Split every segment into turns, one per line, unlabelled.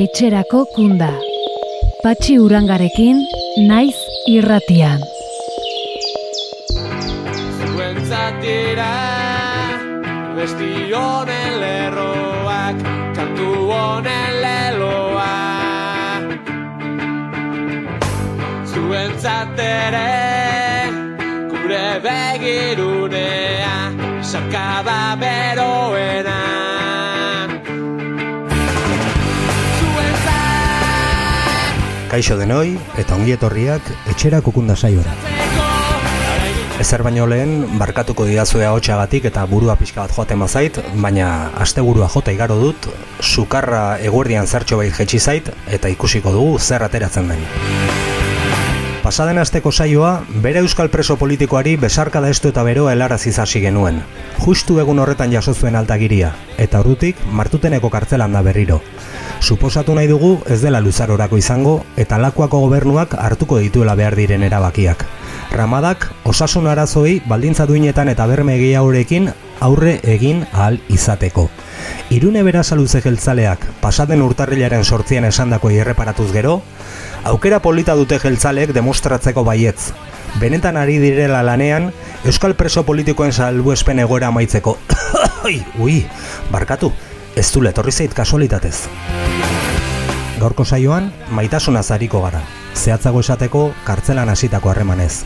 etxerako kunda. Patxi urangarekin, naiz irratian.
Zuentzatira, besti honen lerroak, kantu honen leloa. Zuentzatere, gure begirunea, sarkada beroena.
Kaixo denoi eta ongi etorriak etxera kukunda saiora. Ezer baino lehen, barkatuko didazue hotxagatik eta burua pixka bat joaten bazait, baina asteburua jota igaro dut, sukarra eguerdian zertxo bait jetxi zait eta ikusiko dugu zer ateratzen den. Pasaden asteko saioa, bere euskal preso politikoari besarkada estu eta beroa helarazi hasi genuen. Justu egun horretan jaso zuen altagiria, eta ordutik martuteneko kartzelan da berriro. Suposatu nahi dugu ez dela luzarorako izango eta lakuako gobernuak hartuko dituela behar diren erabakiak. Ramadak osasun arazoei baldintza duinetan eta berme gehiagorekin aurre egin ahal izateko. Irune bera saluze jeltzaleak pasaden urtarrilaren sortzien esandako irreparatuz gero, aukera polita dute jeltzaleek demostratzeko baietz. Benetan ari direla lanean, Euskal preso politikoen salbuespen egoera amaitzeko. Ui, barkatu, ez du letorri zait kasualitatez. Gaurko saioan, maitasuna zariko gara. Zehatzago esateko, kartzelan hasitako harremanez.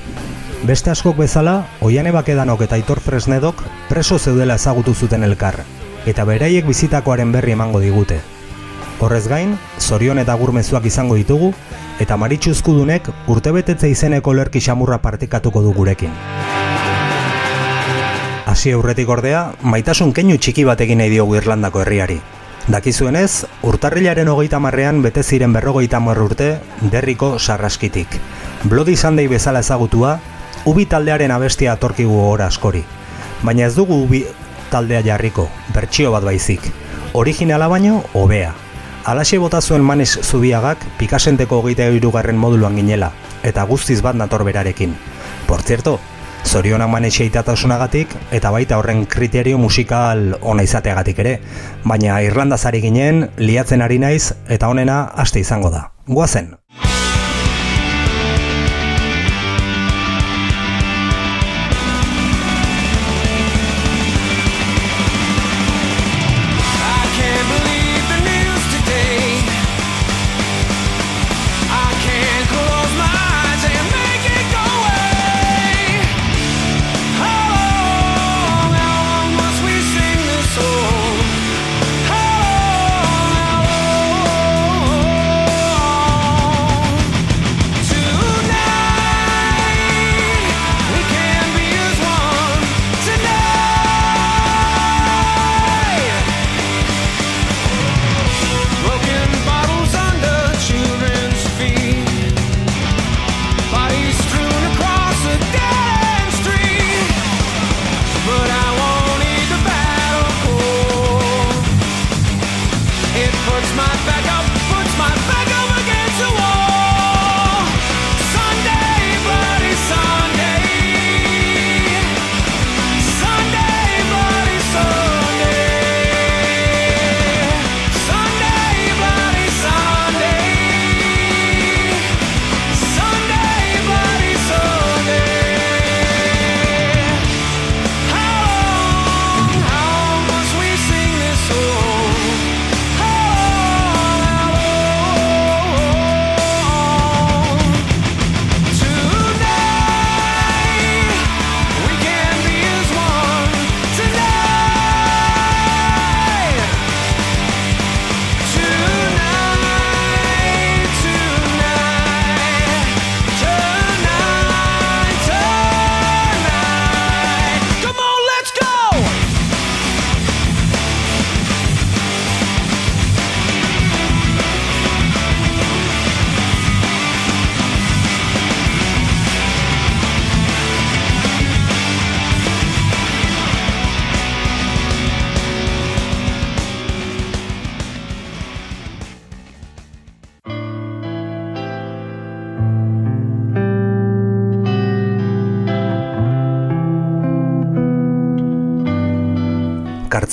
Beste askok bezala, Oiane Bakedanok eta Aitor Fresnedok preso zeudela ezagutu zuten elkar, eta beraiek bizitakoaren berri emango digute. Horrez gain, zorion eta gurmezuak izango ditugu, eta maritxuzkudunek urtebetetze izeneko lerki xamurra partikatuko du gurekin. Hasi aurretik ordea, maitasun keinu txiki bat nahi diogu Irlandako herriari. Dakizuenez, urtarrilaren hogeita marrean bete ziren berrogeita mar urte derriko sarraskitik. Bloody Sunday bezala ezagutua, ubi taldearen abestia atorkigu ora askori. Baina ez dugu ubi taldea jarriko, bertsio bat baizik. Originala baino, hobea. Alaxe bota zuen manes zubiagak pikasenteko hogeita irugarren moduluan ginela, eta guztiz bat nator berarekin. Por cierto, zorionak manexia itatasunagatik eta baita horren kriterio musikal ona izateagatik ere, baina Irlandazari ginen, liatzen ari naiz eta honena aste izango da. Guazen!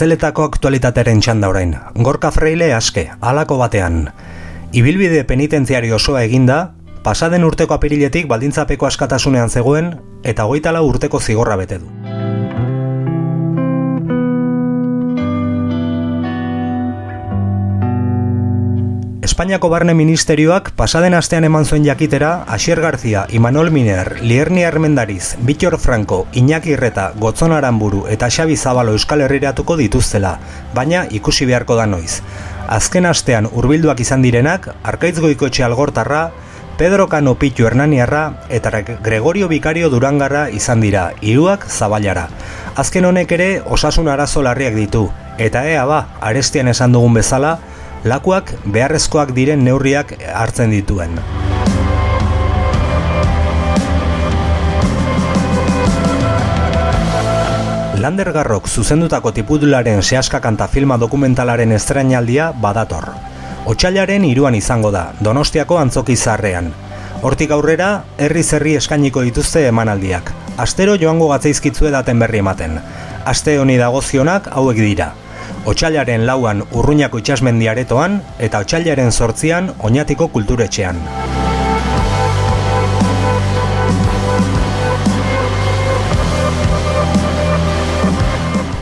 Kartzeletako aktualitateren txanda orain. Gorka Freile aske, halako batean. Ibilbide penitentziario osoa eginda, pasaden urteko apiriletik baldintzapeko askatasunean zegoen, eta hogeita lau urteko zigorra bete du. Espainiako Barne Ministerioak pasaden astean eman zuen jakitera Asier Garzia, Imanol Miner, Lierni Armendariz, Bitor Franco, Iñaki Irreta, Gotzon Aramburu eta Xabi Zabalo Euskal Herriratuko dituztela, baina ikusi beharko da noiz. Azken astean hurbilduak izan direnak, Arkaitz Goikoetxe Algortarra, Pedro Cano Pitu Hernaniarra eta Gregorio Bikario Durangarra izan dira, hiruak zabalara. Azken honek ere osasun arazo larriak ditu, eta ea ba, arestian esan dugun bezala, lakuak beharrezkoak diren neurriak hartzen dituen. Lander Garrok zuzendutako tipudularen sehaska kanta filma dokumentalaren estrainaldia badator. Otsailaren iruan izango da, Donostiako antzoki zarrean. Hortik aurrera, herri zerri eskainiko dituzte emanaldiak. Astero joango gatzaizkitzue daten berri ematen. Aste honi dagozionak hauek dira. Otsailaren lauan urruñako itxasmendi aretoan eta otsailaren sortzian oinatiko kulturetxean.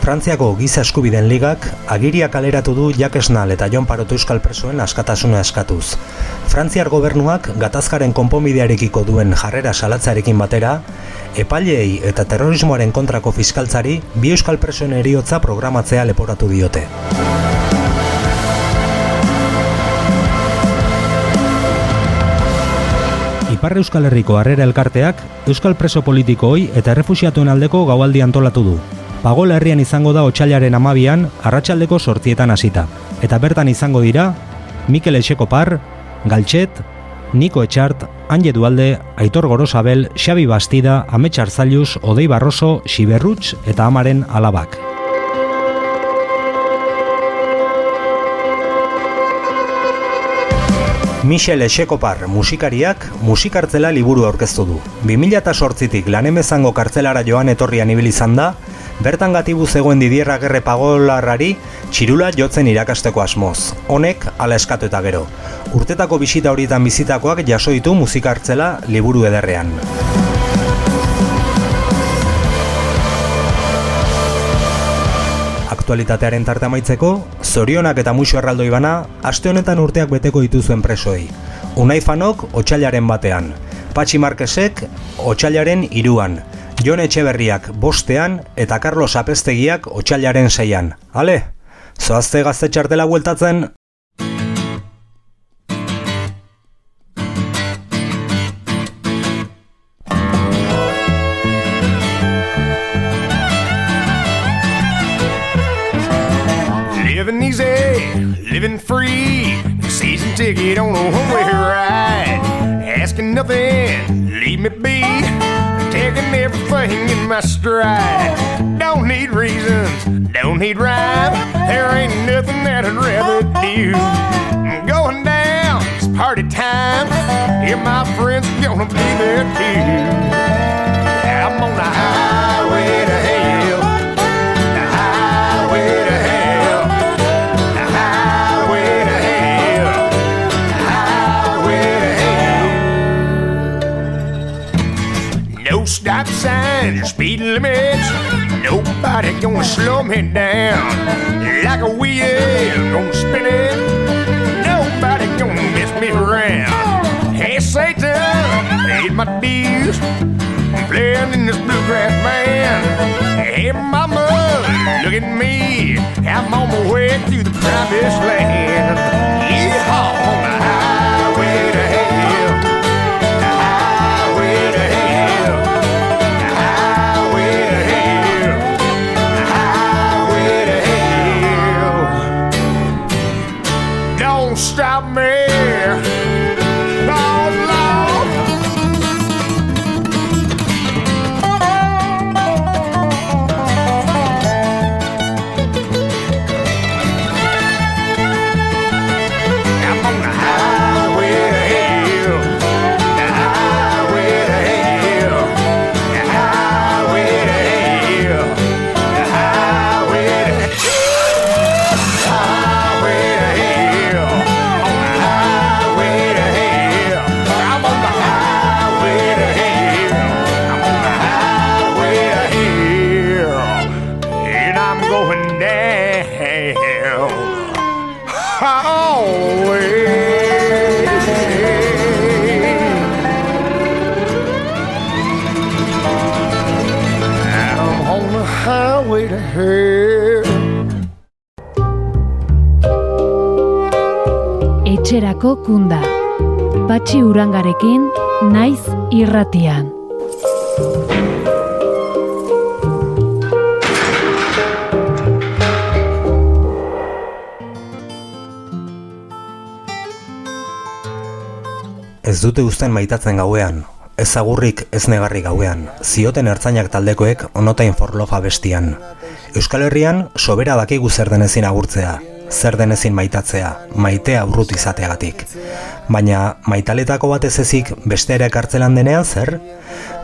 Frantziako giza eskubiden ligak agiria kaleratu du Jakesnal eta Jon Parot Euskal Presoen askatasuna eskatuz. Frantziar gobernuak gatazkaren konponbidearekiko duen jarrera salatzarekin batera, epaileei eta terrorismoaren kontrako fiskaltzari bi Euskal Presoen eriotza programatzea leporatu diote. Ipar Euskal Herriko Harrera Elkarteak Euskal Preso Politikooi eta errefusiatuen aldeko gaualdi antolatu du. Pagola herrian izango da otsailaren amabian, arratsaldeko sortzietan hasita. Eta bertan izango dira, Mikel Etxekopar, Galtxet, Niko Etxart, Anje Dualde, Aitor Gorosabel, Xabi Bastida, Ametxar Zailuz, Odei Barroso, Siberruts eta Amaren Alabak. Michel Echekopar musikariak musikartzela liburu aurkeztu du. 2008tik lanemezango kartzelara joan etorrian ibil izan da, bertan gatibu zegoen Didier Agerre Pagolarrari txirula jotzen irakasteko asmoz. Honek ala eskatu eta gero. Urtetako bisita horietan bizitakoak jaso ditu musikartzela liburu ederrean. Aktualitatearen tarte amaitzeko, zorionak eta muxo erraldoi bana, aste honetan urteak beteko dituzuen presoei. Unai fanok, otxailaren batean. Patxi Marquesek, otxailaren iruan. Jon Etxeberriak bostean eta Carlos Apestegiak otxailaren seian. Ale, zoazte gazte txartela bueltatzen,
Living easy, living free. Season ticket on a one-way ride. Asking nothing, leave me be. Taking everything in my stride. Don't need reasons, don't need rhyme. There ain't nothing that I'd rather do. I'm going down, it's party time. Yeah, my friends are gonna be there too. I'm on the highway Signs, speed limits. Nobody gonna slow me down. Like a wheel, gonna spin it. Nobody gonna mess me around. Hey, Satan, paid my dues. Playing in this bluegrass band. Hey, mama, look at me. I'm on my way to the promised land.
Etxerako kunda. Patxi urangarekin, naiz irratian.
Ez dute uzten maitatzen gauean, ez agurrik ez negarrik gauean, zioten ertzainak taldekoek onotain forloja bestian. Euskal Herrian, sobera dakigu zer denezin agurtzea, zer denezin maitatzea, maitea urrut izateagatik. Baina, maitaletako batez ezik beste ere kartzelan denean zer?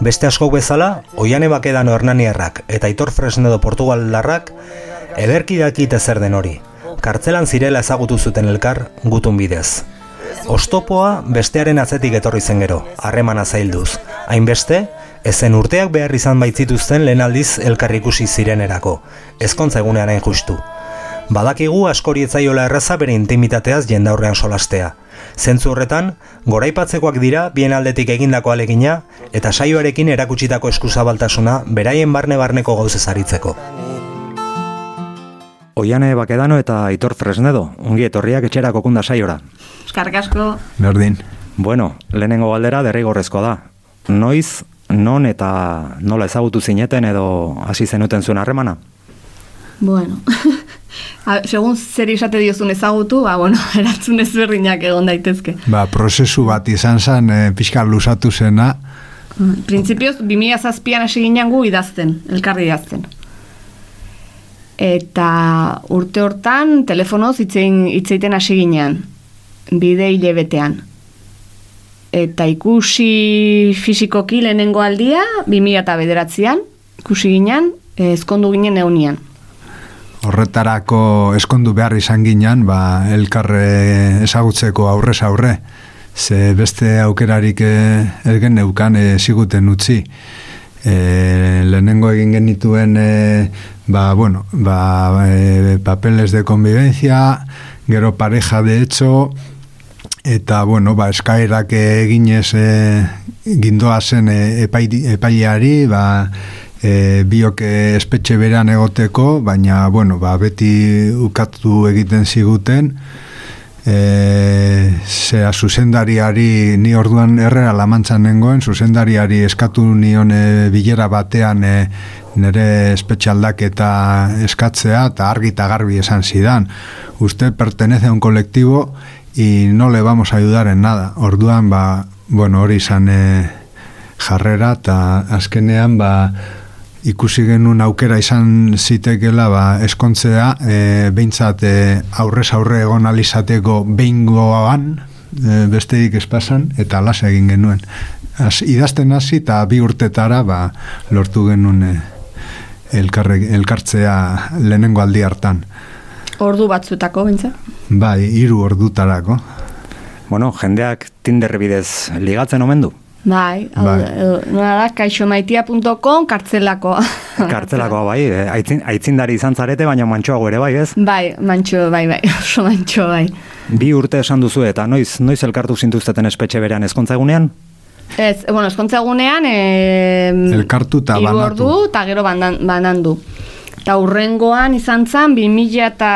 Beste askok bezala, oiane bakedano hernaniarrak eta Aitor Fresnedo Portugaldarrak ederki dakite zer den hori. Kartzelan zirela ezagutu zuten elkar gutun bidez. Ostopoa bestearen atzetik etorri zen gero, harremana zailduz. Hainbeste, ezen urteak behar izan baitzituzten lehen aldiz elkar ikusi zirenerako, ezkontza egunean hain justu. Badakigu askori etzaiola erraza bere intimitateaz jendaurrean solastea. Zentzu horretan, goraipatzekoak dira bien aldetik egindako alegina eta saioarekin erakutsitako eskuzabaltasuna beraien barne-barneko gauzez aritzeko. Oiane Bakedano eta Aitor Fresnedo, ongi etorriak etxera kokunda saiora.
Eskarrik asko.
Berdin.
Bueno, lehenengo galdera derrigorrezkoa da. Noiz, non eta nola ezagutu zineten edo hasi zenuten zuen harremana?
Bueno, A, segun zer izate diozun ezagutu, ba, bueno, erantzun ezberdinak egon daitezke.
Ba, prozesu bat izan zen, e, pixka lusatu zena,
Printzipioz, 2000 zazpian hasi ginen gu idazten, elkarri idazten. Eta urte hortan telefonoz hitzein, hitzeiten hasi ginean, bide hilebetean. Eta ikusi fisikoki lehenengo aldia, 2000 eta bederatzean, ikusi ginen, eh, ezkondu ginen eunian.
Horretarako eskondu behar izan ginen, ba, elkarre ezagutzeko aurrez aurre, ze beste aukerarik e, elgen neukan e, ziguten utzi. E, lehenengo egin genituen e, ba, bueno, ba, e, papeles de convivencia, gero pareja de hecho, eta bueno, ba, eskaerak eginez e, gindoa zen e, epai, epaileari, ba, e, biok e, espetxe beran egoteko, baina, bueno, ba, beti ukatu egiten ziguten, e, zera zuzendariari ni orduan errera lamantzan nengoen, zuzendariari eskatu nion e, bilera batean e, nire espetxe aldaketa eskatzea, eta argi eta garbi esan zidan. Usted pertenece a un colectivo y no le vamos a ayudar en nada. Orduan, ba, bueno, hori izan e, jarrera, eta azkenean, ba, ikusi genuen aukera izan zitekela ba, eskontzea e, behintzat e, aurrez aurre egon alizateko behingoan e, besteik espasan eta lasa egin genuen Az, idazten hasi eta bi urtetara ba, lortu genuen e, elkarre, elkartzea lehenengo aldi hartan
Ordu batzuetako, bintza?
bai, hiru ordutarako
Bueno, jendeak Tinder bidez ligatzen omen du?
Bai,
Bai.
eh, da, kaixomaitia.com kartzelako.
Kartzelakoa bai, eh, aitzin, aitzindari izan zarete, baina mantxoago ere bai, ez?
Bai, mantxo, bai, bai, oso mantxo, bai.
Bi urte esan duzu eta noiz noiz elkartu zintuzteten espetxe berean ezkontza egunean?
Ez, bueno, eskontza egunean, e,
Elkartu eta banatu.
eta gero bandan, banandu. Eta urrengoan izan zen, 2000 eta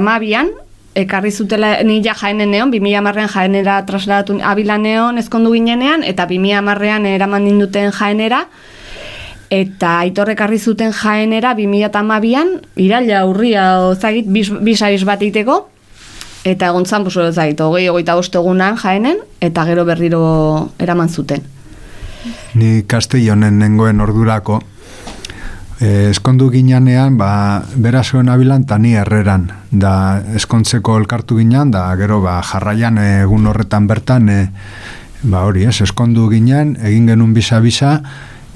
amabian, ekarri zutela, ni ja jaenen neon, 2000 amarrean jaenera trasladatu abila neon ezkondu ginenean, eta 2000 amarrean eraman ninduten jaenera, eta aitor ekarri zuten jaenera 2000 eta amabian, iraila urria, ozagit, bis, bisaiz bat iteko, eta egon zan, pues, ezagit, hogei, hogeita bost egunan jaenen, eta gero berriro eraman zuten.
Ni Castellonen nengoen ordurako e, eskondu ginean ba, bera zuen abilan eta ni herreran. Da eskontzeko elkartu ginean da gero ba, jarraian e, egun horretan bertan e, ba hori ez, eskondu ginean egin genuen bisa-bisa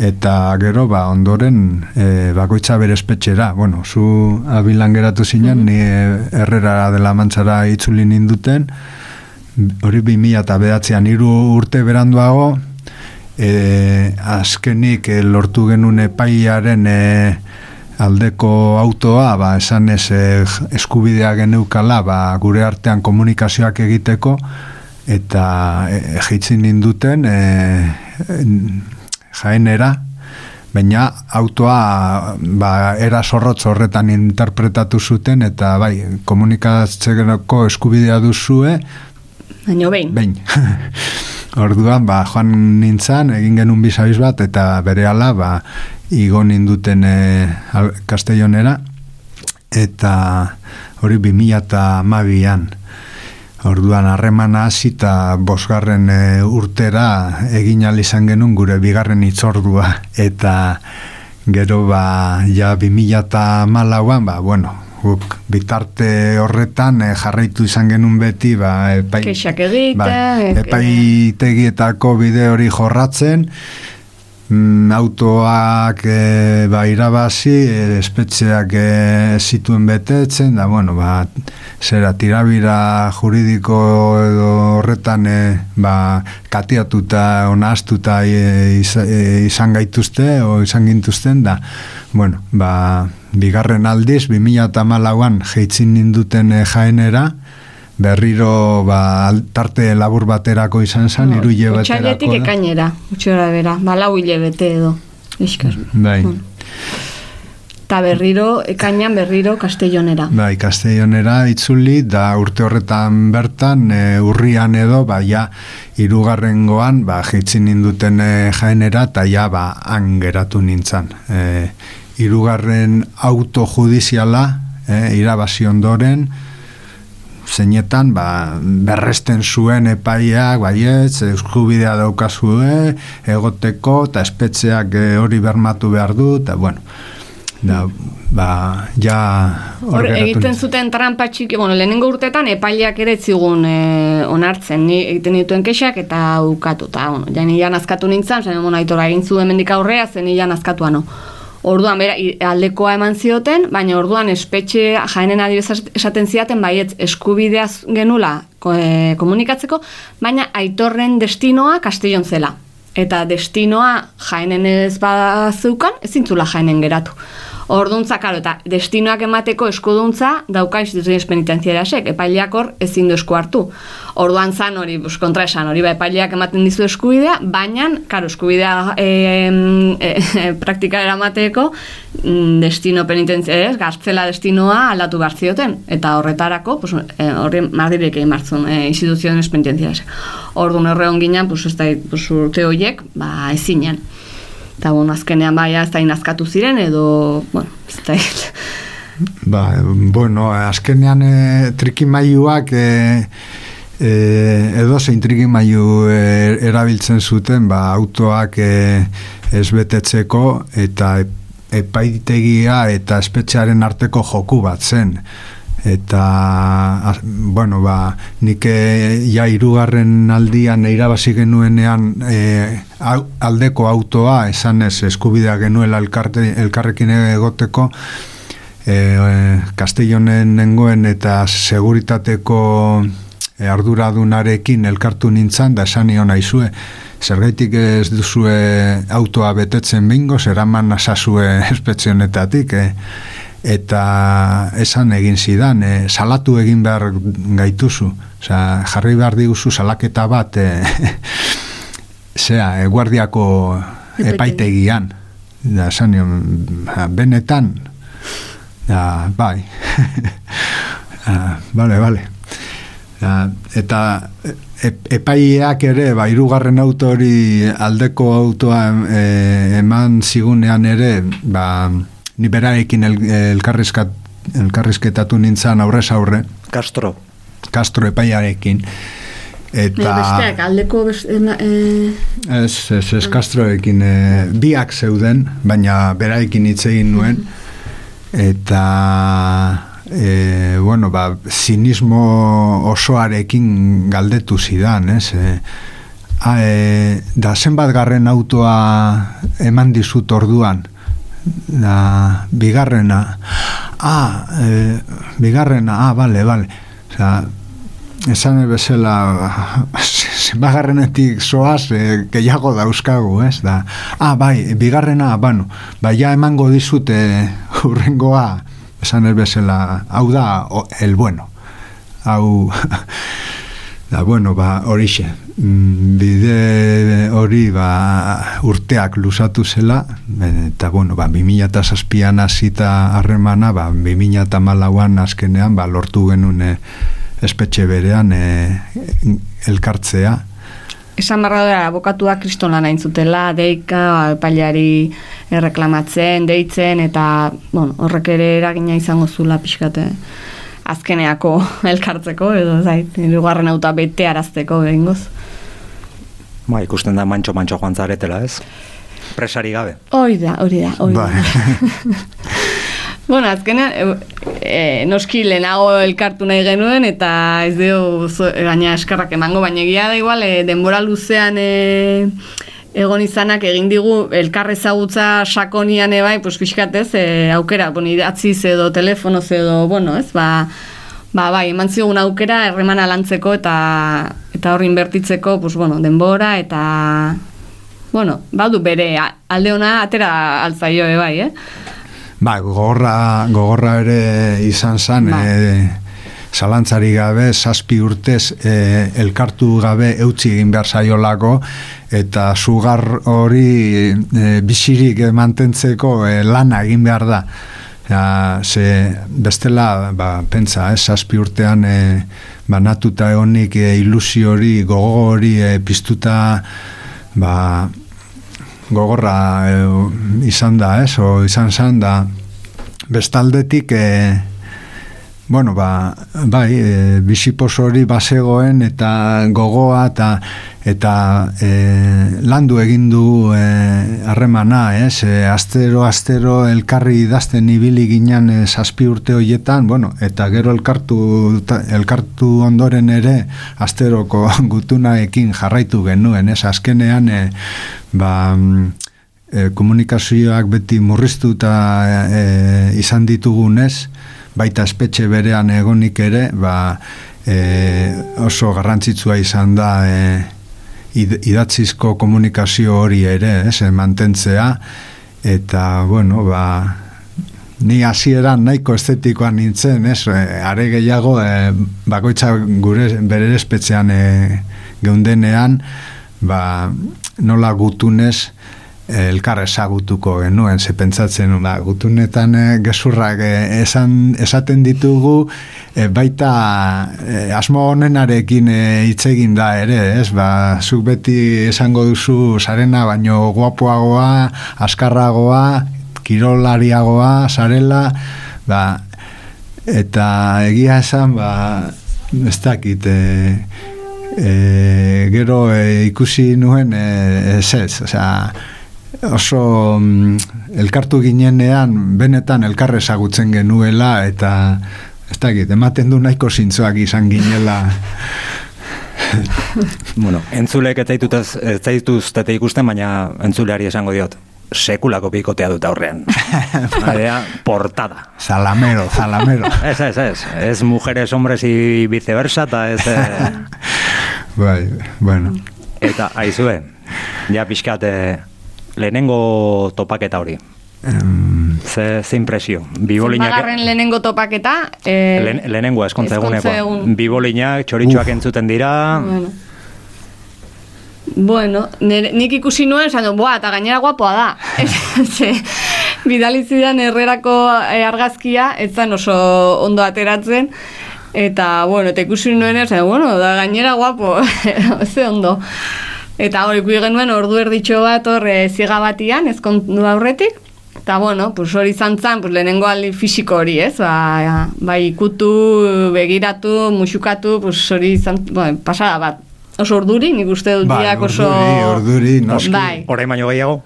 eta gero ba ondoren e, bakoitza bere espetxera. Bueno, zu abilan geratu zinen ni e, herrera dela mantzara itzuli ninduten. Hori 2000 eta bedatzean hiru urte beranduago e, azkenik e, lortu genuen epaiaren e, aldeko autoa, ba, esan ez e, eskubidea geneukala, ba, gure artean komunikazioak egiteko, eta e, egitzen ninduten e, jaenera, baina autoa ba, era zorrotz horretan interpretatu zuten eta bai, komunikatzeko eskubidea duzue
Baina behin.
behin. Orduan, ba, joan nintzan, egin genuen bizabiz bat, eta bere ba, igo ninduten e, al- Castellonera, eta hori 2008an. Orduan, harremana hasi eta bosgarren e, urtera egin izan genuen gure bigarren itzordua, eta gero ba, ja 2008an, ba, bueno, guk bitarte horretan e, jarraitu izan genuen beti, ba, epai,
Kexak egiten,
bai,
e-
epaitegietako bide hori jorratzen, autoak e, ba, irabazi, e, espetxeak e, zituen betetzen, da, bueno, ba, zera, tirabira juridiko edo horretan e, ba, katiatuta, onaztuta iz- e, izan gaituzte, o izan gintuzten, da, bueno, ba, bigarren aldiz, 2008an jeitzin ninduten e, jaenera, berriro ba, tarte labur baterako izan zen, hilabeterako.
Otsailetik
da.
ekainera, utxora bera, balau hilabete edo. Eskar.
Bai,
Ta berriro, ekainan berriro Castellonera.
bai, Castellonera itzuli, da urte horretan bertan, e, urrian edo, ba, ja, irugarrengoan, ba, jitzin ninduten e, jaenera, eta ja, ba, han geratu nintzan. E, irugarren autojudiziala, e, irabazi ondoren, zeinetan ba, berresten zuen epaiak, baietz, eskubidea daukazue, egoteko, eta espetxeak eh, hori bermatu behar du, eta bueno, da, ba, ja hor
egiten zuten trampa txiki, bueno, lehenengo urtetan epaileak ere zigun e, onartzen, ni egiten dituen kexak eta ukatu, eta, bueno, ja nilan azkatu nintzen, zen, bueno, aitora egin zu hemendik aurrea, zen nilan azkatua no. Orduan, bera, aldekoa eman zioten, baina orduan espetxe jaenen adibidez esaten ziaten baietz eskubidea genula e, komunikatzeko, baina aitorren destinoa Castellon zela. Eta destinoa jaenen ez bazeukan, ezin jaenen geratu. Orduntza, karo, eta destinoak emateko eskuduntza dauka instituziones penitentziarasek, epaileak hor ezin du esku hartu. Orduan zan hori, bus, kontra esan hori, ba, epaileak ematen dizu eskubidea, baina, karo, eskubidea e, e, praktika eramateko mm, destino penitentziarez, gartzela destinoa aldatu behar zioten, eta horretarako, pues, e, horri Madrilek egin martzun, e, instituziones penitentziarasek. Orduan horregon ginen, pues, ez da, pues, urte horiek, ba, ezinen. Eta, bueno, azkenean baia ez da inazkatu ziren, edo, bueno, ez da,
Ba, bueno, azkenean e, trikimailuak e, e, edo zein trikimailu e, erabiltzen zuten, ba, autoak e, ez betetzeko eta ep- epaitegia eta espetxearen arteko joku bat zen eta az- bueno ba nik e, ja hirugarren aldian irabazi genuenean e, aldeko autoa esanez eskubidea genuela elkarte, elkarrekin egoteko e, e, Castellonen nengoen eta seguritateko arduradunarekin elkartu nintzan da esan nion aizue zergaitik ez duzue autoa betetzen bingo, zeraman asazue espetxionetatik e, eta esan egin zidan e, salatu egin behar gaituzu. Osea, jarri behar diguzu salaketa bat e, zea, e, guardiako
Epaitegi.
epaitegian. Da esan nion, "Ba, benetan. Da, bai. Ah, vale, vale Ja, eta e, epaileak ere, ba, irugarren auto hori aldeko autoa e, eman zigunean ere, ba, ni berarekin el, elkarrizkat, elkarrizketatu nintzen aurrez aurre,
Castro.
Castro epaiarekin, eta...
Besteak, aldeko beste, e,
Ez, ez, ez Castroekin e, biak zeuden, baina beraekin hitz egin nuen, eta e, bueno, ba, zinismo osoarekin galdetu zidan, ez? E, a, e, da zenbat garren autoa eman dizut orduan, da, bigarrena, ah, e, bigarrena, ah, bale, bale, Osea, esan bezala zenbagarrenetik zoaz e, gehiago dauzkagu, ez? Da, ah, bai, bigarrena, bano, bai, ja emango dizute hurrengoa, esan ez bezala, hau da, o, el bueno. Hau, Da, bueno, ba, horixe, bide hori ba, urteak lusatu zela, eta, bueno, ba, 2006an hasita harremana, ba, 2008an azkenean, ba, lortu genuen eh, espetxe berean eh, elkartzea.
Esan barra da, abokatuak kriston lan zutela, deika, epailari erreklamatzen, deitzen, eta, bueno, horrek ere eragina izango zula pixkate azkeneako elkartzeko, edo zait, irugarren auta bete arazteko behingoz.
Ba, ikusten da mantxo-mantxo joan zaretela, ez? Presari gabe.
Hori da, hori da, hori da.
Bai.
Bueno, azkenean, e, e, noski lehenago elkartu nahi genuen, eta ez zo- gaina eskarrak emango, baina egia da igual, e, denbora luzean e, egon izanak egin digu elkar ezagutza sakonian ebai, pues pixkatez, e, aukera, bueno, idatziz edo telefonoz edo, bueno, ez, ba, ba, bai, eman zigun aukera erremana lantzeko eta eta hor inbertitzeko, pues, bueno, denbora eta bueno, badu bere alde ona atera altzaio bai, eh?
Ba, gogorra, gogorra ere izan zan,
Ba.
e, zalantzari gabe, zazpi urtez e, elkartu gabe eutzi egin behar zaiolako, eta sugar hori e, bizirik mantentzeko e, lana egin behar da. Ja, ze bestela, ba, pentsa, ez, zazpi urtean e, banatuta egonik e, ilusio hori, gogo hori e, piztuta, ba, gogorra e, izan da, ez, o izan zan da, bestaldetik, e, bueno, ba, bai, e, bizipos hori basegoen eta gogoa eta eta e, landu egin du e, harremana, ez? E, astero astero elkarri idazten ibili ginen e, zazpi urte hoietan, bueno, eta gero elkartu ta- elkartu ondoren ere asteroko gutunaekin jarraitu genuen, ez? Azkenean e, ba mm, e, komunikazioak beti murriztuta e, izan ditugunez, baita espetxe berean egonik ere, ba, e, oso garrantzitsua izan da e, id- idatzizko komunikazio hori ere, ez, e, mantentzea, eta, bueno, ba, ni hasieran nahiko estetikoan nintzen, ez, e, are gehiago, e, bakoitza gure bere espetxean e, geundenean, ba, nola gutunez, elkar ezagutuko genuen, ze pentsatzen, ba, gutunetan e, gezurrak e, esan, esaten ditugu, e, baita e, asmo honenarekin e, hitz egin da ere, ez? Ba, zuk beti esango duzu sarena, baino guapoagoa, askarragoa, kirolariagoa, sarela, ba, eta egia esan, ba, ez dakit, e, e, gero e, ikusi nuen e, ez ez, osea, oso mm, elkartu ginenean benetan elkar ezagutzen genuela eta ez dakit, ematen du nahiko zintzoak izan ginela
Bueno, entzulek ez zaitut ez zaituztete ikusten, baina entzuleari esango diot. Sekulako pikotea dut aurrean. Adea, portada.
zalamero, zalamero
Ez, ez, ez. Ez mujeres, hombres y viceversa, eta ez... Eh,
bai, bueno
eta aizue, ja pixkat eh, lehenengo topaketa hori.
em,
Ze, ze impresio. Bibolinak...
Zenbagarren lehenengo topaketa, eh,
Lehen, lehenengo eskontza egunekoa.
egun.
Bibolinak, txoritxoak entzuten dira...
Bueno. Bueno, nire, nik ikusi nuen, esan du, boa, eta gainera guapoa da. Ze, bidali zidan herrerako eh, argazkia, ez zen oso ondo ateratzen, eta, bueno, eta ikusi nuen, esan, bueno, da gainera guapo, ze ondo. Eta hori ikusi genuen ordu erditxo bat hor e, ziega batian, ezkondu aurretik, Eta, bueno, pues hori izan zen, pues lehenengo aldi fisiko hori, ez? Ba, bai ikutu, begiratu, musukatu, pues hori izan, bueno, pasada bat. Oso orduri, nik uste dut
Bai,
diak oso...
orduri, orduri, noski.
Bai,
Orain baino gehiago?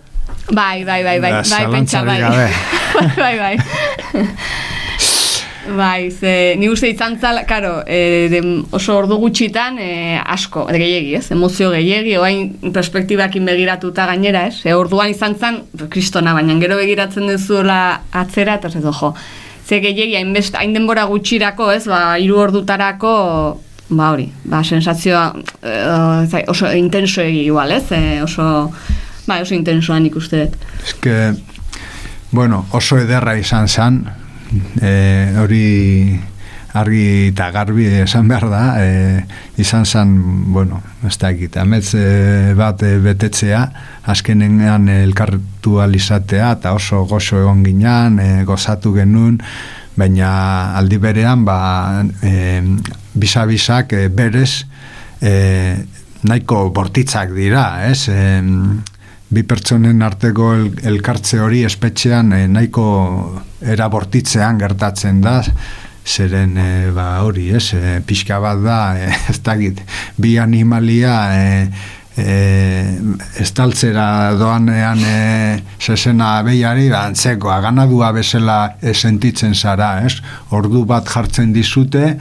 bai, bai, bai, bai,
Ba,
bai, pentsa, bai.
zalantzarik
bai, bai. Bai, ze, ni uste izan zala, karo, e, dem, oso ordu gutxitan e, asko, gehiegi, ez? Emozio gehiegi, oain perspektibakin begiratuta gainera, ez? E, orduan izan zan, kristona, baina gero begiratzen duzuela atzera, eta ez jo, ze gehiegi, hainbest, hain denbora gutxirako, ez? Ba, hiru ordutarako, ba hori, ba, sensazioa e, oso intenso egi igual, ez? E, oso, ba, oso intensoan ikuste dut.
Ez que, bueno, oso ederra izan zen, e, hori argi eta garbi esan behar da, e, izan zen, bueno, ez da egit, ametz e, bat e, betetzea, azkenean elkartu alizatea, eta oso gozo egon ginean, e, gozatu genuen, baina aldi berean, ba, e, bisa-bisak e, berez, e, nahiko bortitzak dira, ez? E, bi pertsonen arteko el, elkartze hori espetxean e, nahiko era bortitzean gertatzen da, zeren e, ba, hori, ez, e, pixka bat da, e, ez dakit, bi animalia e, e, estaltzera doanean e, sesena behiari, ba, antzekoa, ganadua bezala sentitzen zara, ez, ordu bat jartzen dizute,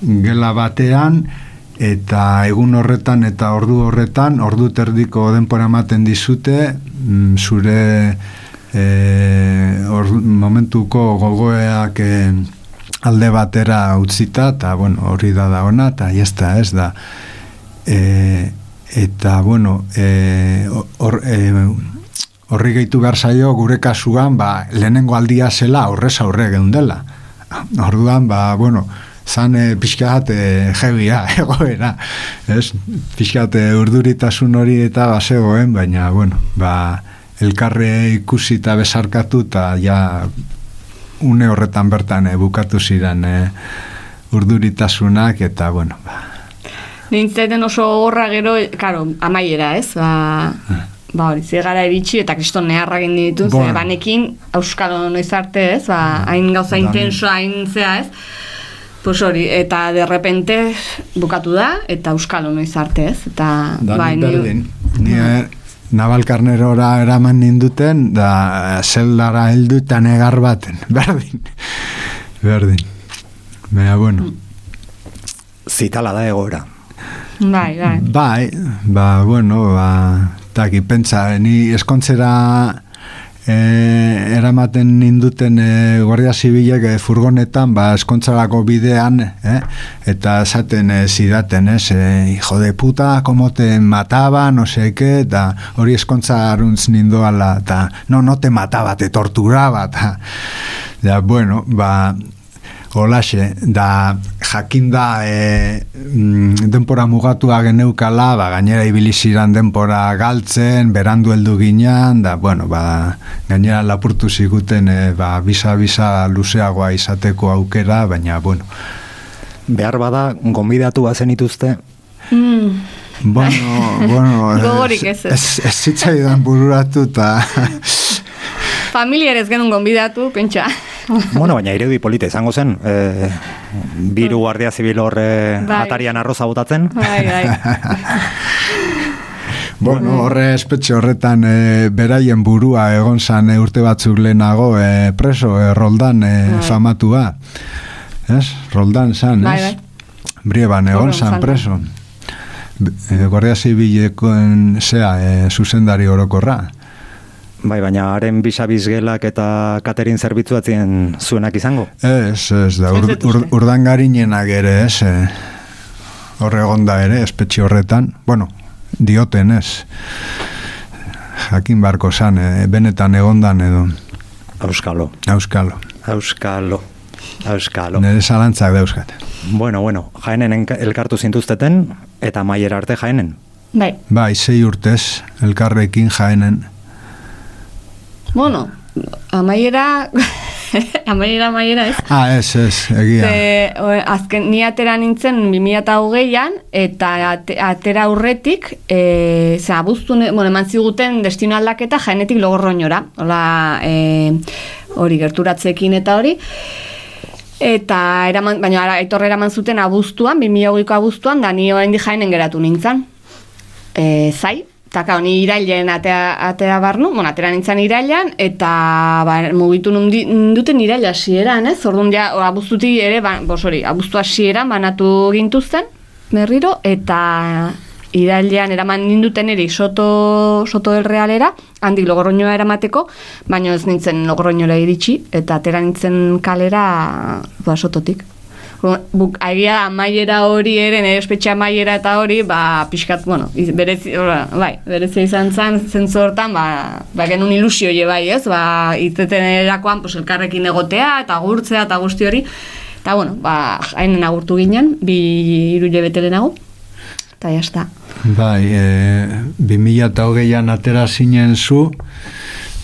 gela batean, eta egun horretan eta ordu horretan, ordu terdiko denpora ematen dizute, mm, zure e, or, momentuko gogoeak e, alde batera utzita, eta bueno, hori da da ona, eta jazta ez da. E, eta bueno, e, or, e, horri gehitu behar zaio gure kasuan, ba, lehenengo aldia zela horrez aurre geundela. Orduan, ba, bueno, zan e, pixkat e, jebia, egoera, ez? Pixkat e, urduritasun hori eta basegoen, baina, bueno, ba, elkarre ikusi eta besarkatu eta ja une horretan bertan e, bukatu ziren e, urduritasunak eta, bueno, ba,
Nintzeten oso horra gero, karo, amaiera, ez? Ba, ba hori, zigara iritsi eta kriston neharra egin ditu,
Bueno.
ze banekin euskalo noiz arte, ez? Ba, hain gauza intenso, hain zea, ez? Pues hori, eta de repente bukatu da, eta euskalo noiz arte, ez? Eta, bai, ni-
berdin. Ni eh, nabalkarnerora eraman ninduten, da zeldara heldu eta negar baten. Berdin. Berdin. Baina, bueno.
Zitala da egoera.
Bai, bai.
Bai, ba, bueno, ba, taki, pentsa, ni eskontzera e, eramaten ninduten e, Guardia Zibilek e, furgonetan, ba, eskontzarako bidean, eh? eta esaten e, zidaten, ez, e, hijo de puta, como te mataba, no sé qué, eta hori eskontza aruntz nindoala, eta no, no te mataba, te torturaba, eta, ja, bueno, ba, Olaxe, da jakinda e, mm, denpora mugatua geneukala, ba, gainera ibiliziran denpora galtzen, berandu heldu ginean, da, bueno, ba, gainera lapurtu ziguten, e, ba, bisa-bisa luzeagoa izateko aukera, baina, bueno,
Behar bada, gonbidatu bazen ituzte,
Mm,
bueno, bueno,
Gogorik ez, ez.
ez, ez zitzaidan bururatu, eta
familiar ez genuen gonbidatu, pentsa.
bueno, baina irudi polita izango zen, e, biru guardia zibil horre
Bai.
atarian arroza botatzen,
bai, bai.
Bueno, horre espetxe horretan e, beraien burua egon zan e, urte batzuk lehenago e, preso, e, roldan e,
Bai.
famatua. Ez? Roldan zan,
Bai,
ez?
bai.
Brieban egon zan preso. E, Guardia Zibilekoen zea e, zuzendari orokorra.
Bai, baina haren bisabiz gelak eta katerin zerbitzuatzen zuenak izango.
Ez, ez da, ur, ur, urdangarinenak ere, ez? E, horre egonda ere, espetxe horretan. Bueno, dioten ez. Jakin barko zan, e, benetan egondan edo.
Euskalo,
Euskalo.
euskalo, euskalo.
Nire zalantzak dauzkat.
Bueno, bueno, jaenen elkartu zintuzteten, eta maiera arte jaenen.
Bai,
Bai, sei urtez, elkarrekin jaenen.
Bueno, amaiera, amaiera, amaiera, ez?
Ah, ez, ez, egia.
Ze, o, azken, ni atera nintzen 2008an, eta ate, atera aurretik, e, ze, abuztu, bueno, eman ziguten destino aldaketa jaenetik logorroinora, hola, e, hori gerturatzekin eta hori, eta eraman, baina ara, etorre eraman zuten abuztuan, 2008ko abuztuan, da ni oraindik jaenen geratu nintzen. E, zai, eta kao, ni irailen atea, atea barnu, bueno, atera nintzen irailan, eta ba, mugitu nundi- duten iraila hasieran, ez? Orduan ja, abuztuti ere, ba, bos hori, abuztu hasieran banatu gintuzten, berriro, eta irailean eraman ninduten ere soto, soto del realera, handik logorroinoa eramateko, baina ez nintzen logorroinora iritsi, eta atera nintzen kalera, ba, sototik. Buk, agia amaiera hori ere, nire espetxe amaiera eta hori, ba, pixkat, bueno, iz- berezi, ora, bai, berezi izan zen, zentzu hortan, ba, ba genuen ilusio je bai, ez, ba, itzeten erakoan, pues, elkarrekin egotea, eta gurtzea, eta guzti hori, Eta, bueno, ba, hainen agurtu ginen, bi iru bete lehenago, eta jazta.
Bai, e, 2008an atera zinen zu,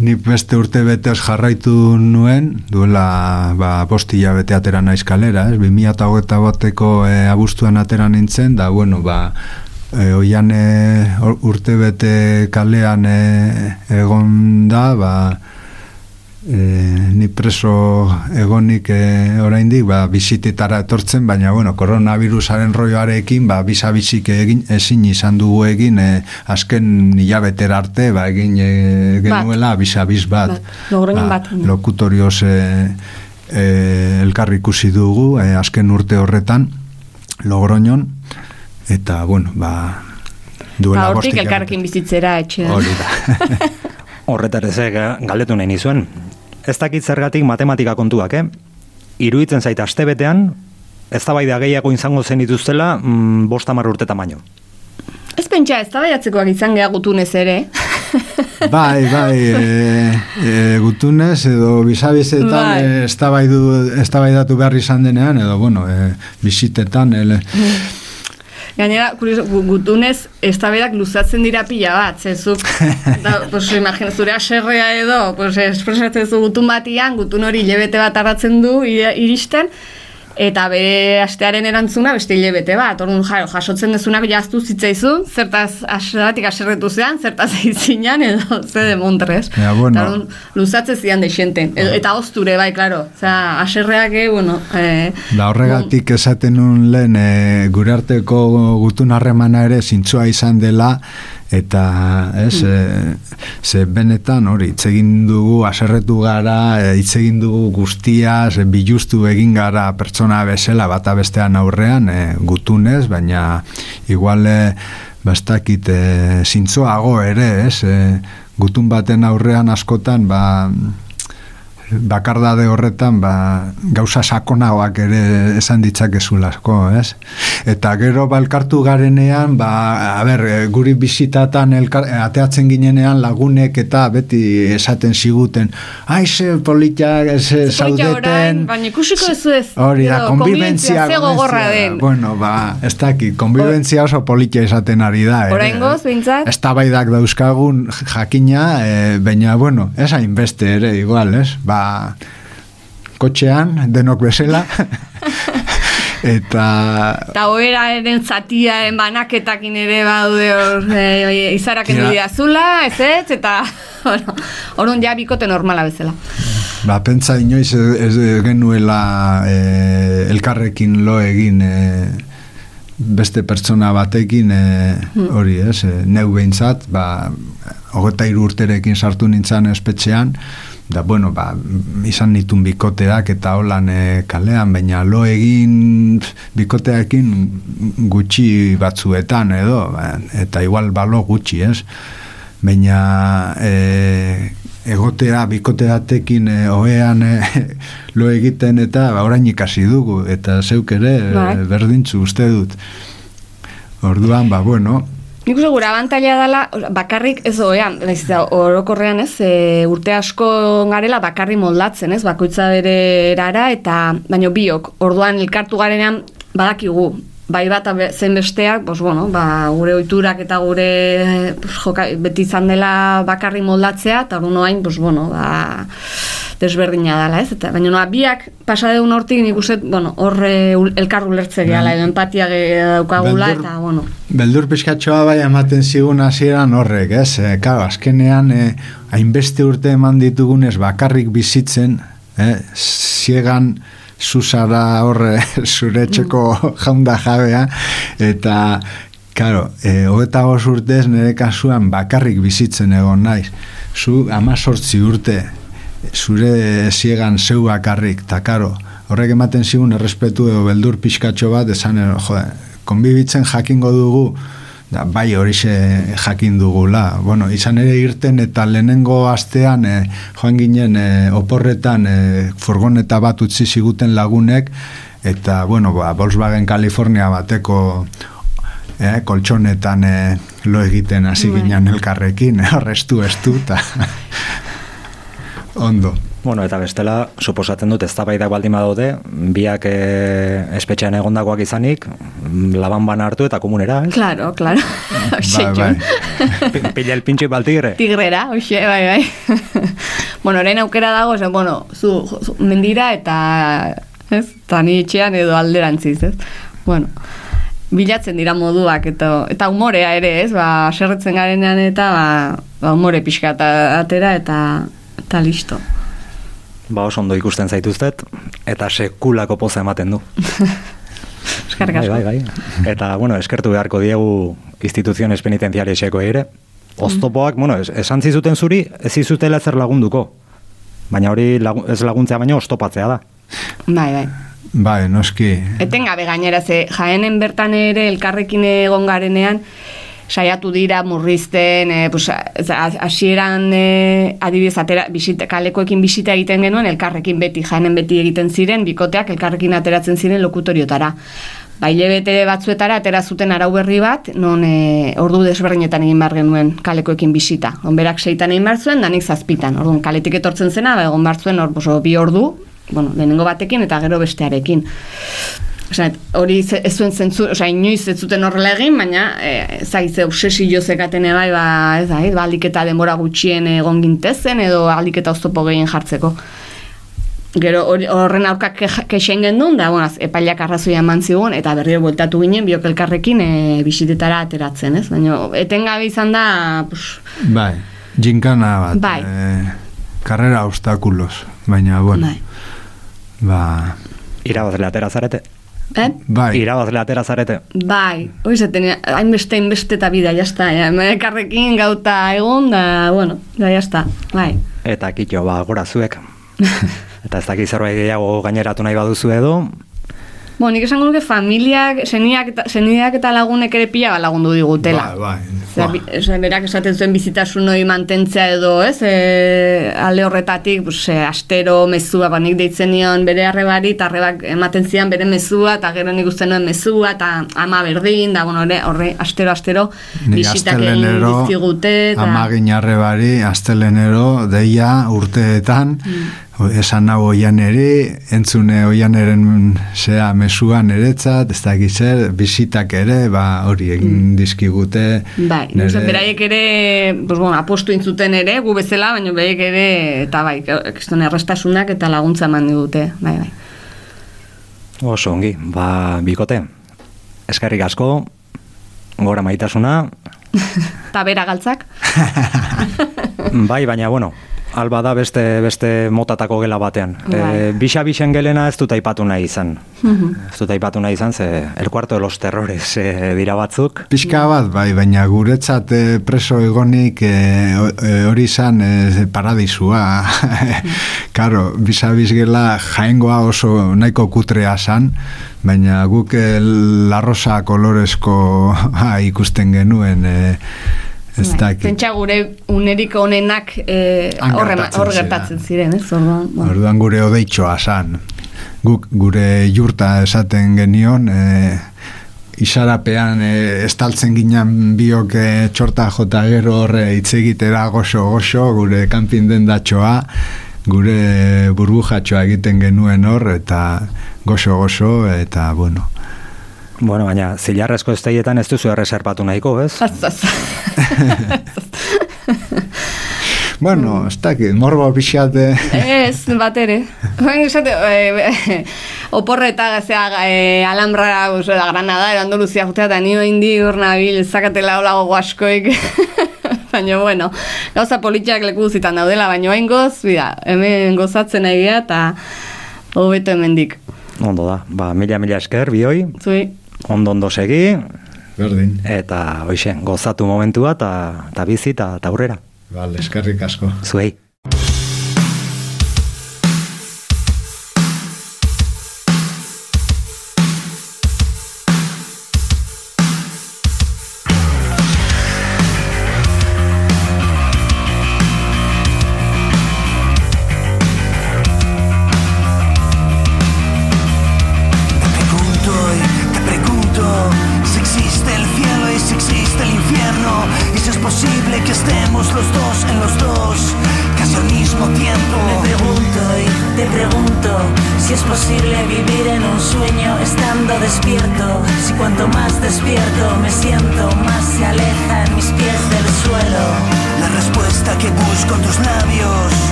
nik beste urte beteoz jarraitu nuen, duela ba, postila bete atera naiz kalera, ez? 2008 bateko e, abuztuan atera nintzen, da, bueno, ba, e, oian e, urte bete kalean e, egon da, ba, e, ni preso egonik e, oraindik ba, bizitetara etortzen, baina bueno, koronavirusaren roioarekin ba, bizabizik egin, ezin izan dugu egin e, azken hilabetera arte ba, egin e, genuela bizabiz bat,
Bat, Logroñon bat.
lokutorioz e, e, elkarri ikusi dugu e, azken urte horretan Logroñon eta bueno, ba duela
Ba, hortik elkarrekin bizitzera etxean.
Hori da.
Horretarez eh, ga- galdetu nahi nizuen. Ez dakit zergatik matematika kontuak, eh? Iruditzen zait astebetean, ez da gehiago izango zen dituztela, mm, bost hamar urte tamaino.
Ez pentsa, ez tabaiatzekoak izan geha gutunez ere.
Bai, bai, e, e, gutunez edo bizabizetan
Bai.
e, eztabaidu- eztabaidatu behar izan denean, edo, bueno, e, bizitetan, ele,
Gainera, kurioso, gu- gutunez, eztabaidak luzatzen dira pila bat, zezuk, da, pues, imagina, zure aserrea edo, pues, espresatzen zu gutun batian, gutun hori hilebete bat arratzen du iri- iristen, eta bere astearen erantzuna beste hilebete bat, orduan jaro, jasotzen dezunak jaztu zitzaizun, zertaz aseratik aserretu zean, zertaz eizinan, edo ze de montrez.
Ja, bueno.
Eta orduan, luzatzen zian deixenten, e, eta ozture, bai, klaro, osea, aserreak, eh, bueno, eh,
da horregatik esaten nun lehen e, gure arteko gutun harremana ere zintzoa izan dela, eta ez, e, ze benetan hori, hitz egin dugu, aserretu gara, e, hitz egin dugu guztia, ze bilustu egin gara pertsona bezala bata bestean aurrean, e, gutunez, baina igual e, bastakit e, zintzoago ere, ez, e, gutun baten aurrean askotan, ba, bakardade horretan ba, gauza sakonagoak ere esan ditzakezulazko, ez? Eta gero balkartu garenean, ba, a ber, e, guri bizitatan elkar, e, ateatzen ginenean lagunek eta beti esaten ziguten, ai, ze politak, ze zaudeten,
baina ikusiko ez ez,
Hori da, konbibentzia.
den.
Bueno, ba, ez dakit, konbibentzia oso politia izaten ari da. ere.
Oraingoz, behintzat?
Eztabaidak dauzkagun jakina, e, baina, bueno, ez hainbeste ere, igual, ez? Ba, kotxean, denok bezala. eta
Eta oheraren zatiaren banaketakin ere baude hor, e, du zula, ez ez, eta bueno, orduan ja bikote normala bezala.
Ba, pentsa inoiz ez, ez genuela e, elkarrekin lo egin e, beste pertsona batekin e, hori ez, e, neu behintzat, ba, hogeta hiru urterekin sartu nintzen espetxean, da, bueno, ba, izan nitun bikoteak eta holan e, kalean, baina lo egin bikoteakin gutxi batzuetan edo, ba, eta igual balo gutxi, ez? baina e, egotea bikoteatekin e, ohean e, lo egiten eta ba, orain ikasi dugu eta zeuk ere e, berdintzu uste dut orduan ba bueno
Nik uste gure abantaila dela, bakarrik ez oean, naiz eta orokorrean ez, e, urte asko garela bakarri moldatzen, ez, bakoitza bere erara, eta baino biok, orduan elkartu garenean badakigu, bai bat zen besteak, pues, bueno, ba, gure oiturak eta gure pues, joka, beti izan dela bakarri moldatzea, eta orduan oain, pues, bueno, ba, desberdina dela, ez? Eta, baina noa, biak pasadeun hortik nik uste, bueno, horre elkar ulertze gehala, edo empatia ge- daukagula, eta, bueno,
beldur pizkatxoa bai ematen zigun hasieran horrek, ez? E, claro, azkenean e, hainbeste urte eman ditugunez bakarrik bizitzen, e, ziegan zuzara horre zure etxeko jaunda jabea, eta Claro, e, hogeta urtez nire kasuan bakarrik bizitzen egon naiz. Zu amazortzi urte zure ziegan zeu bakarrik, eta karo, horrek ematen zigun errespetu edo beldur pixkatxo bat, esan, eh, jode, konbibitzen jakingo dugu, da, bai horixe jakin dugula. Bueno, izan ere irten eta lehenengo astean e, joan ginen e, oporretan e, furgoneta bat utzi ziguten lagunek, eta, bueno, ba, Volkswagen California bateko eh, koltsonetan eh, lo egiten hasi
Bai.
ginen elkarrekin, eh, horrestu estu, eta ondo.
Bueno, eta bestela, suposatzen dut, ez baldin badaude, biak e, espetxean egondakoak izanik, laban bana hartu eta komunera, ez?
Claro, claro. Hoxe,
Bai, bai.
Pila el pintxo baltigre.
Tigrera, hoxe, bai, bai. bueno, orain aukera dago, zen, bueno, zu, zu mendira eta, ez, eta ni etxean edo alderantziz, ez? Bueno, bilatzen dira moduak eta eta umorea ere, ez? Ba, serretzen garenean eta ba, ba umore pixka atera eta eta listo.
Ba, oso ondo ikusten zaituztet, eta sekulako poza ematen du.
Eskerrik
Bai,
asko.
bai, bai. Eta, bueno, eskertu beharko diegu instituziones penitentiarieseko ere. Oztopoak, bueno, es- esan zizuten zuri, ez zizutela ezer lagunduko. Baina hori lagu, ez laguntzea baino oztopatzea da.
Bai, bai.
Bai, noski.
Etengabe gainera ze jaenen bertan ere elkarrekin egon garenean saiatu dira murrizten, e, pues, hasieran e, adibidez atera, bisita, kalekoekin bisita egiten genuen elkarrekin beti, jaenen beti egiten ziren, bikoteak elkarrekin ateratzen ziren lokutoriotara. Baile bete batzuetara atera zuten arau berri bat, non e, ordu desberdinetan egin behar genuen kalekoekin bisita. Onberak seitan egin behar zuen, danik zazpitan. Orduan, kaletik etortzen zena, ba, egon behar zuen oso bi ordu, bueno, lehenengo batekin eta gero bestearekin. Osea, hori ze- ez zuen zentzu, osea, inoiz ez zuten horrela egin, baina e, zaize obsesio zekaten bai, ba, ez da, ba, alik eta denbora gutxien egon gintezen, edo alik eta oztopo gehien jartzeko. Gero horren aurka kexen gendun, da, bueno, epaileak arrazoia eman zigun, eta berriro bueltatu ginen biok elkarrekin e, bisitetara ateratzen, ez? Baina etengabe izan da, pues,
Bai, jinkana bat.
Bai.
eh, karrera obstakulos. Baina, bueno,
bai.
ba,
Irabazle atera zarete.
Eh?
bai.
Irabazle atera zarete.
Bai, hori zaten, hainbeste, hainbeste eta bida, jazta, ja, elkarrekin gauta egun, da, bueno, da, jazta, bai.
Eta kitxo, ba, gora zuek. Eta ez dakit zerbait gehiago gaineratu nahi baduzu edo,
Bueno, nik esango nuke familiak, seniak eta, seniak eta lagunek ere pila lagundu digutela.
Bai, bai.
Osea, bi- osea, berak esaten zuen bizitasun hori mantentzea edo, ez? E, alde horretatik, pues, e, astero mezua, ba, nik deitzen nion bere arrebari, eta arrebak ematen zian bere mezua, eta gero nik uste nuen mezua, eta ama berdin, da, bueno, horre, astero, astero,
Ni
bisitak egin dizkigute, eta...
amagin arrebari, astelenero, deia, urteetan,
Mm.
Esan hau oianeri, entzune oianeren zea mesuan eretzat, ez dakit zer, bisitak ere, ba, hori egin dizkigute.
Mm. Bai, nire... beraiek ere, pues, bueno, apostu intzuten ere, gu bezala, baina beraiek ere, eta bai, kriston errestasunak eta laguntza eman digute, bai, bai.
oso ongi, ba, bikote. Eskerrik asko, gora maitasuna,
Eta bera galtzak?
bai, baina, bueno, alba da beste, beste motatako gela batean.
Bai.
E, bisa bixen gelena ez dut aipatu nahi izan. ez dut aipatu nahi izan, ze el cuarto de los terrores e, dira batzuk.
Pixka bat, bai, baina guretzat eh, preso egonik eh, ho- eh, hori izan eh, paradisua. Karo, bisabiz gela jaengoa oso nahiko kutrea zan, baina guk eh, larrosa kolorezko ah, ikusten genuen eh, ez
Bai.
dakit.
Pentsa gure unerik onenak eh,
Han
horre-
gertatzen
hor gertatzen ziren, ez? Orduan, bueno.
Orduan gure odeitxoa zan. Guk gure jurta esaten genion, e, isarapean e, estaltzen ginen biok e, txorta jota gero horre hitz egitera goxo-goxo, gure kanpin dendatxoa, gure burbujatxoa egiten genuen hor, eta goxo-goxo, eta bueno.
Bueno, baina zilarrezko esteietan ez duzu erreserpatu nahiko, ez?
Az, az.
Bueno, ez dakit, morbo pixate...
Ez, bat ere. Baina esate, e, oporre eta zea, e, alhambra, oso, da, Granada, edo Andaluzia jutea, eta nio indi hor nabil, zakatela hola gogo askoik. baina, bueno, gauza politxak leku zitan daudela, baina hain goz, bida, hemen gozatzen gea, eta hobeto hemendik.
Ondo da, ba, mila mila esker, bioi,
Zui,
ondo ondo segi,
Berdin.
eta hoxe, gozatu momentua, eta ta bizi, eta ta aurrera.
Vale, eskerrik asko.
Zuei.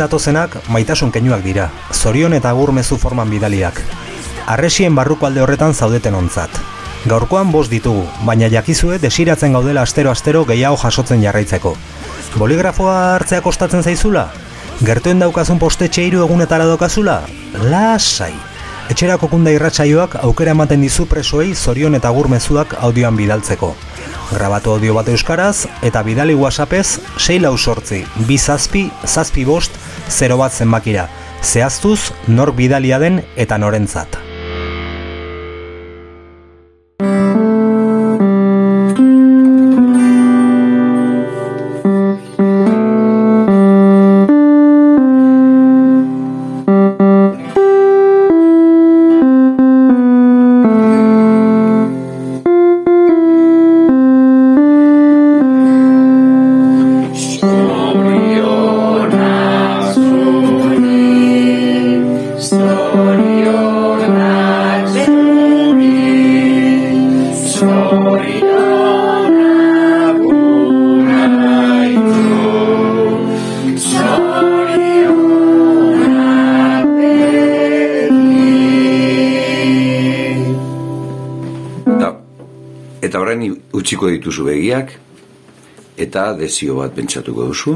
datozenak maitasun keinuak dira, zorion eta agurmezu forman bidaliak. Arresien barruko alde horretan zaudeten ontzat. Gaurkoan bos ditugu, baina jakizue desiratzen gaudela astero-astero gehiago jasotzen jarraitzeko. Boligrafoa hartzea kostatzen zaizula? Gertuen daukazun postetxe hiru egunetara dokazula? Lasai! Etxerako kunda irratsaioak aukera ematen dizu presoei zorion eta agurmezuak audioan bidaltzeko. Grabatu audio bat euskaraz eta bidali whatsappez 6 lau sortzi, bizazpi, zazpi bost, 0 bat zenbakira. Zehaztuz, nor bidalia den eta norentzat.
Itxiko dituzu begiak, eta desio bat pentsatuko duzu,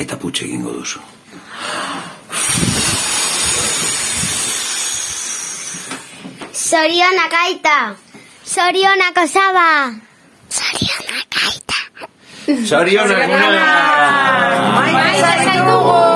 eta putxe egingo duzu.
Zorionak aita! Zorionak osaba! Zorionak aita!
Zorionak
aita! Zorionak aita!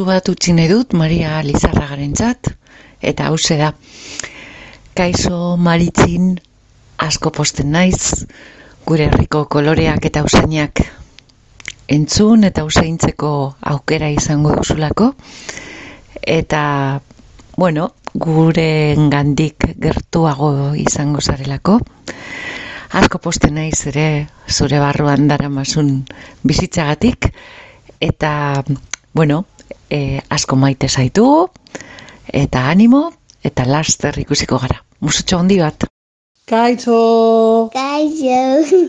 Mezu bat utzi nahi dut Maria Lizarragarentzat eta hause da. Kaixo Maritzin asko posten naiz gure herriko koloreak eta usainak entzun eta usaintzeko aukera izango duzulako eta bueno, gure gandik gertuago izango zarelako. Asko posten naiz ere zure barruan daramasun bizitzagatik eta bueno, e, asko maite zaitu eta animo eta laster ikusiko gara. Musutxo handi bat.
Kaixo,
Kaixo.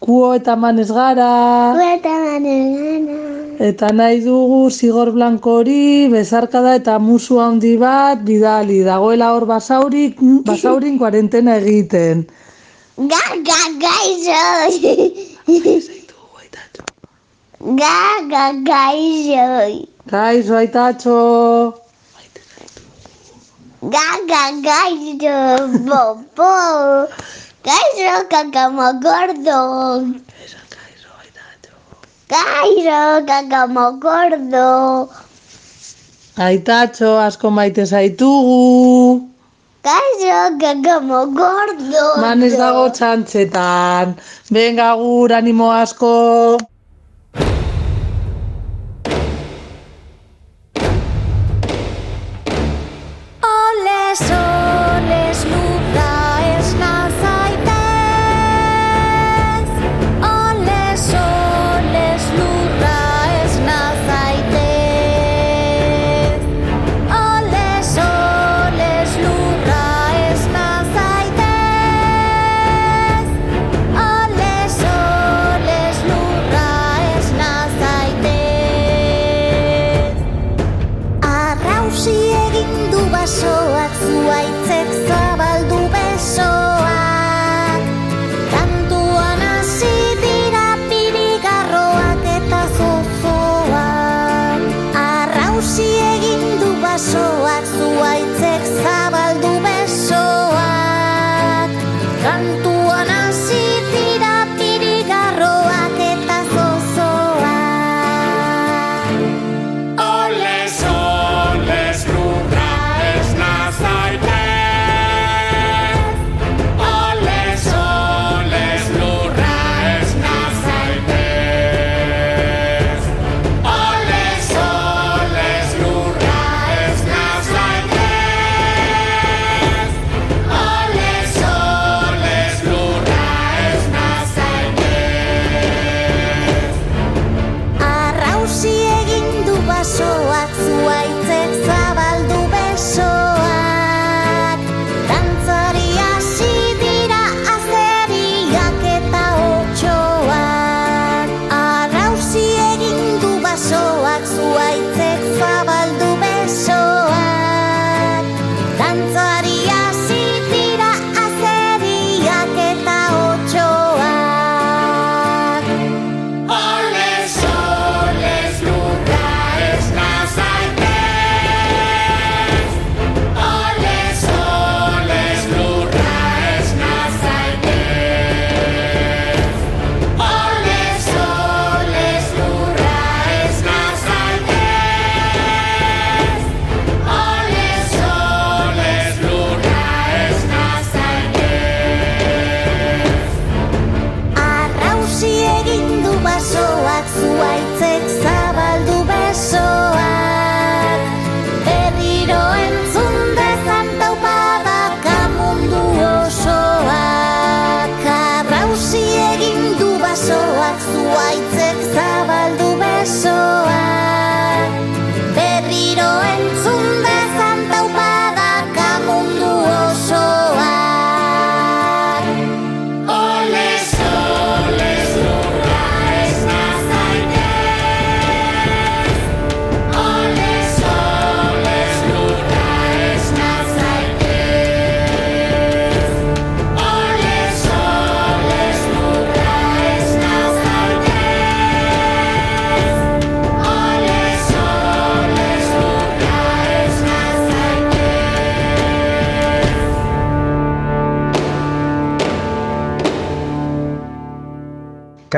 kuo eta manez gara.
Kueta manegana.
Eta nahi dugu zigor blanko hori, bezarkada eta musu handi bat bidali. Dagoela hor basaurik, basaurin kuarentena egiten.
Ga, ga, gaixo. Ga, ga, gaixo.
Kaixo, aitatxo.
Ga, ga, gaixo. Bo, bo. Gaixo, kakamo gordo. Gaixo, kakamo gordo.
Aitatxo, asko maite zaitugu.
Gaixo, kakamo gordo.
Manez dago txantxetan. Venga, gur, animo asko.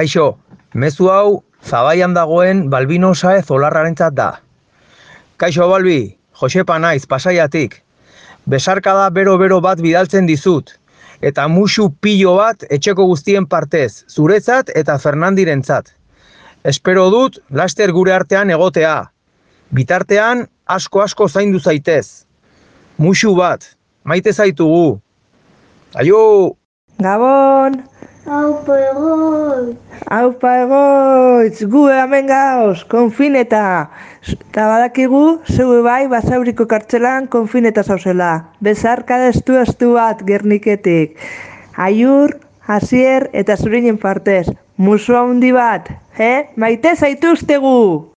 Kaixo, mezu hau zabaian dagoen Balbino Saez olarrarentzat da. Kaixo Balbi, Josepa naiz, pasaiatik. Besarkada bero-bero bat bidaltzen dizut, eta musu pilo bat etxeko guztien partez, zuretzat eta Fernandirentzat. Espero dut, laster gure artean egotea. Bitartean, asko-asko zaindu zaitez. Musu bat, maite zaitugu. Aio!
Gabon!
Aupa egoitz!
Aupa egoitz! Gu hemen gauz, konfineta! Eta badakigu, zeu bai basauriko kartzelan konfineta zauzela. Bezarka estu estu bat gerniketik. Aiur, hasier eta zurinen partez. Musu handi bat, eh? Maite zaituztegu!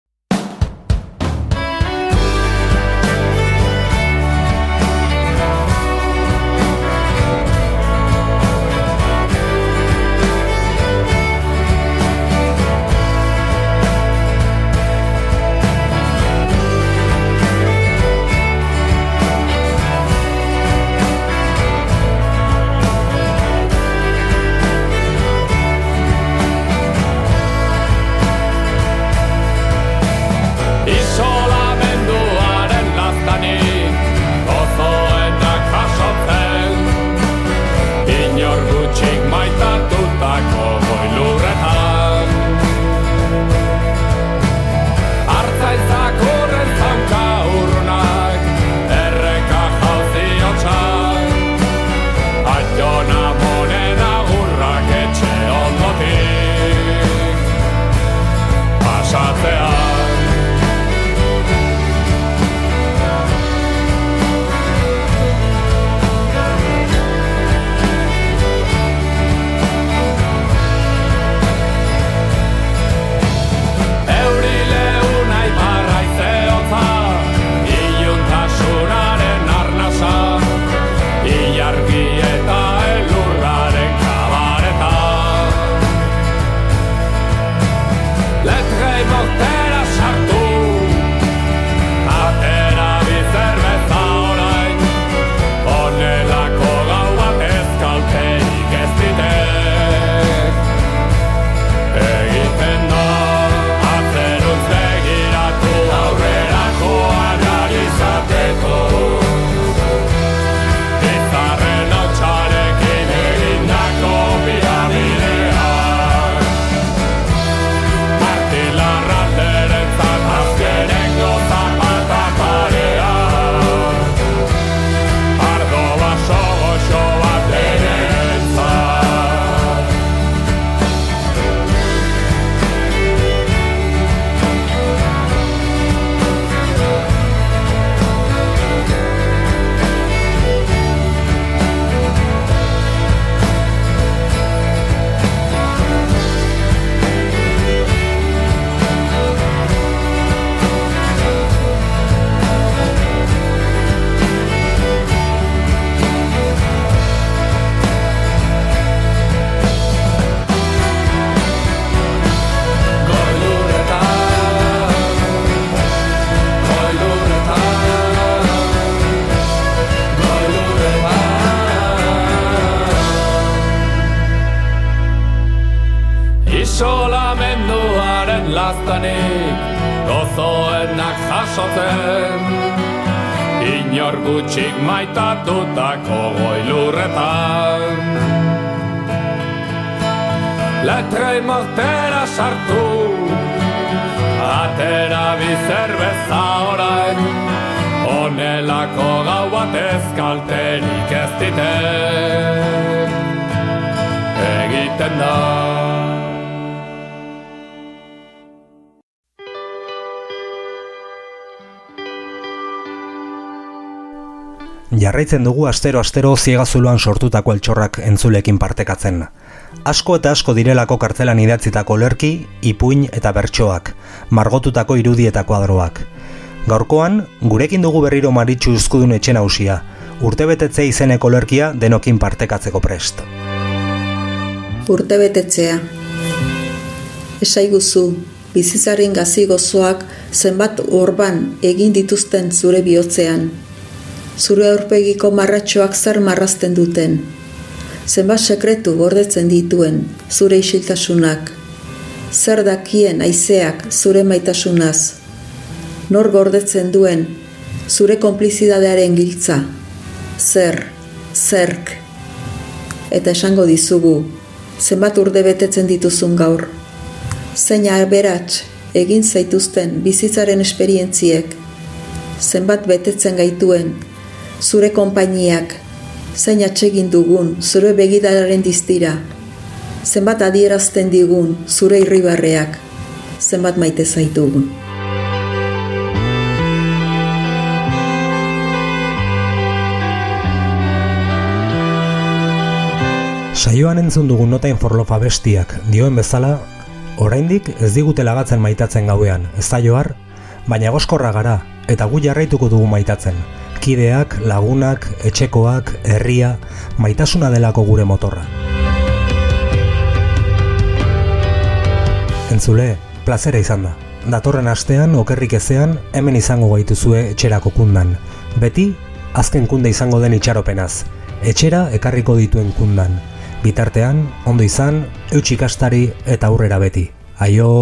Jasotzen Inor gutxik maitatutako goilurretan. Letrei mortera sartu Atera bizerbeza orain. Honelako gau bat ezkalterik ez ditek Egiten da
Jarraitzen dugu astero-astero ziegazuloan sortutako altxorrak entzulekin partekatzen. Asko eta asko direlako kartzelan idatzitako lerki, ipuin eta bertsoak, margotutako irudietako adroak. Gaurkoan, gurekin dugu berriro maritxu uzkudun etxen hausia, urtebetetze izeneko lerkia denokin partekatzeko prest.
Urtebetetzea. Esaiguzu, bizizaren gazi gozoak zenbat orban egin dituzten zure bihotzean. Zure aurpegiko marratxoak zer marrazten duten. Zenbat sekretu gordetzen dituen zure isiltasunak. Zer dakien aizeak zure maitasunaz? Nor gordetzen duen zure konplizidadearen giltza? Zer, zerk? Eta esango dizugu, zenbat urde betetzen dituzun gaur. Zein aberats egin zaituzten bizitzaren esperientziek, zenbat betetzen gaituen, zure konpainiak, zein atsegin dugun zure begidararen diztira, zenbat adierazten digun zure irribarreak, zenbat maite zaitugun.
Saioan entzun dugun notain forlofa bestiak dioen bezala, oraindik ez digute lagatzen maitatzen gauean, ez da joar, baina goskorra gara, eta gu jarraituko dugu maitatzen. Kideak, lagunak, etxekoak, herria, maitasuna delako gure motorra. Entzule, plazera izan da. Datorren astean, okerrik ezean, hemen izango gaituzue etxerako kundan. Beti, azken kunde izango den itxaropenaz. Etxera ekarriko dituen kundan. Bitartean, ondo izan, eutxikastari eta aurrera beti. Aio...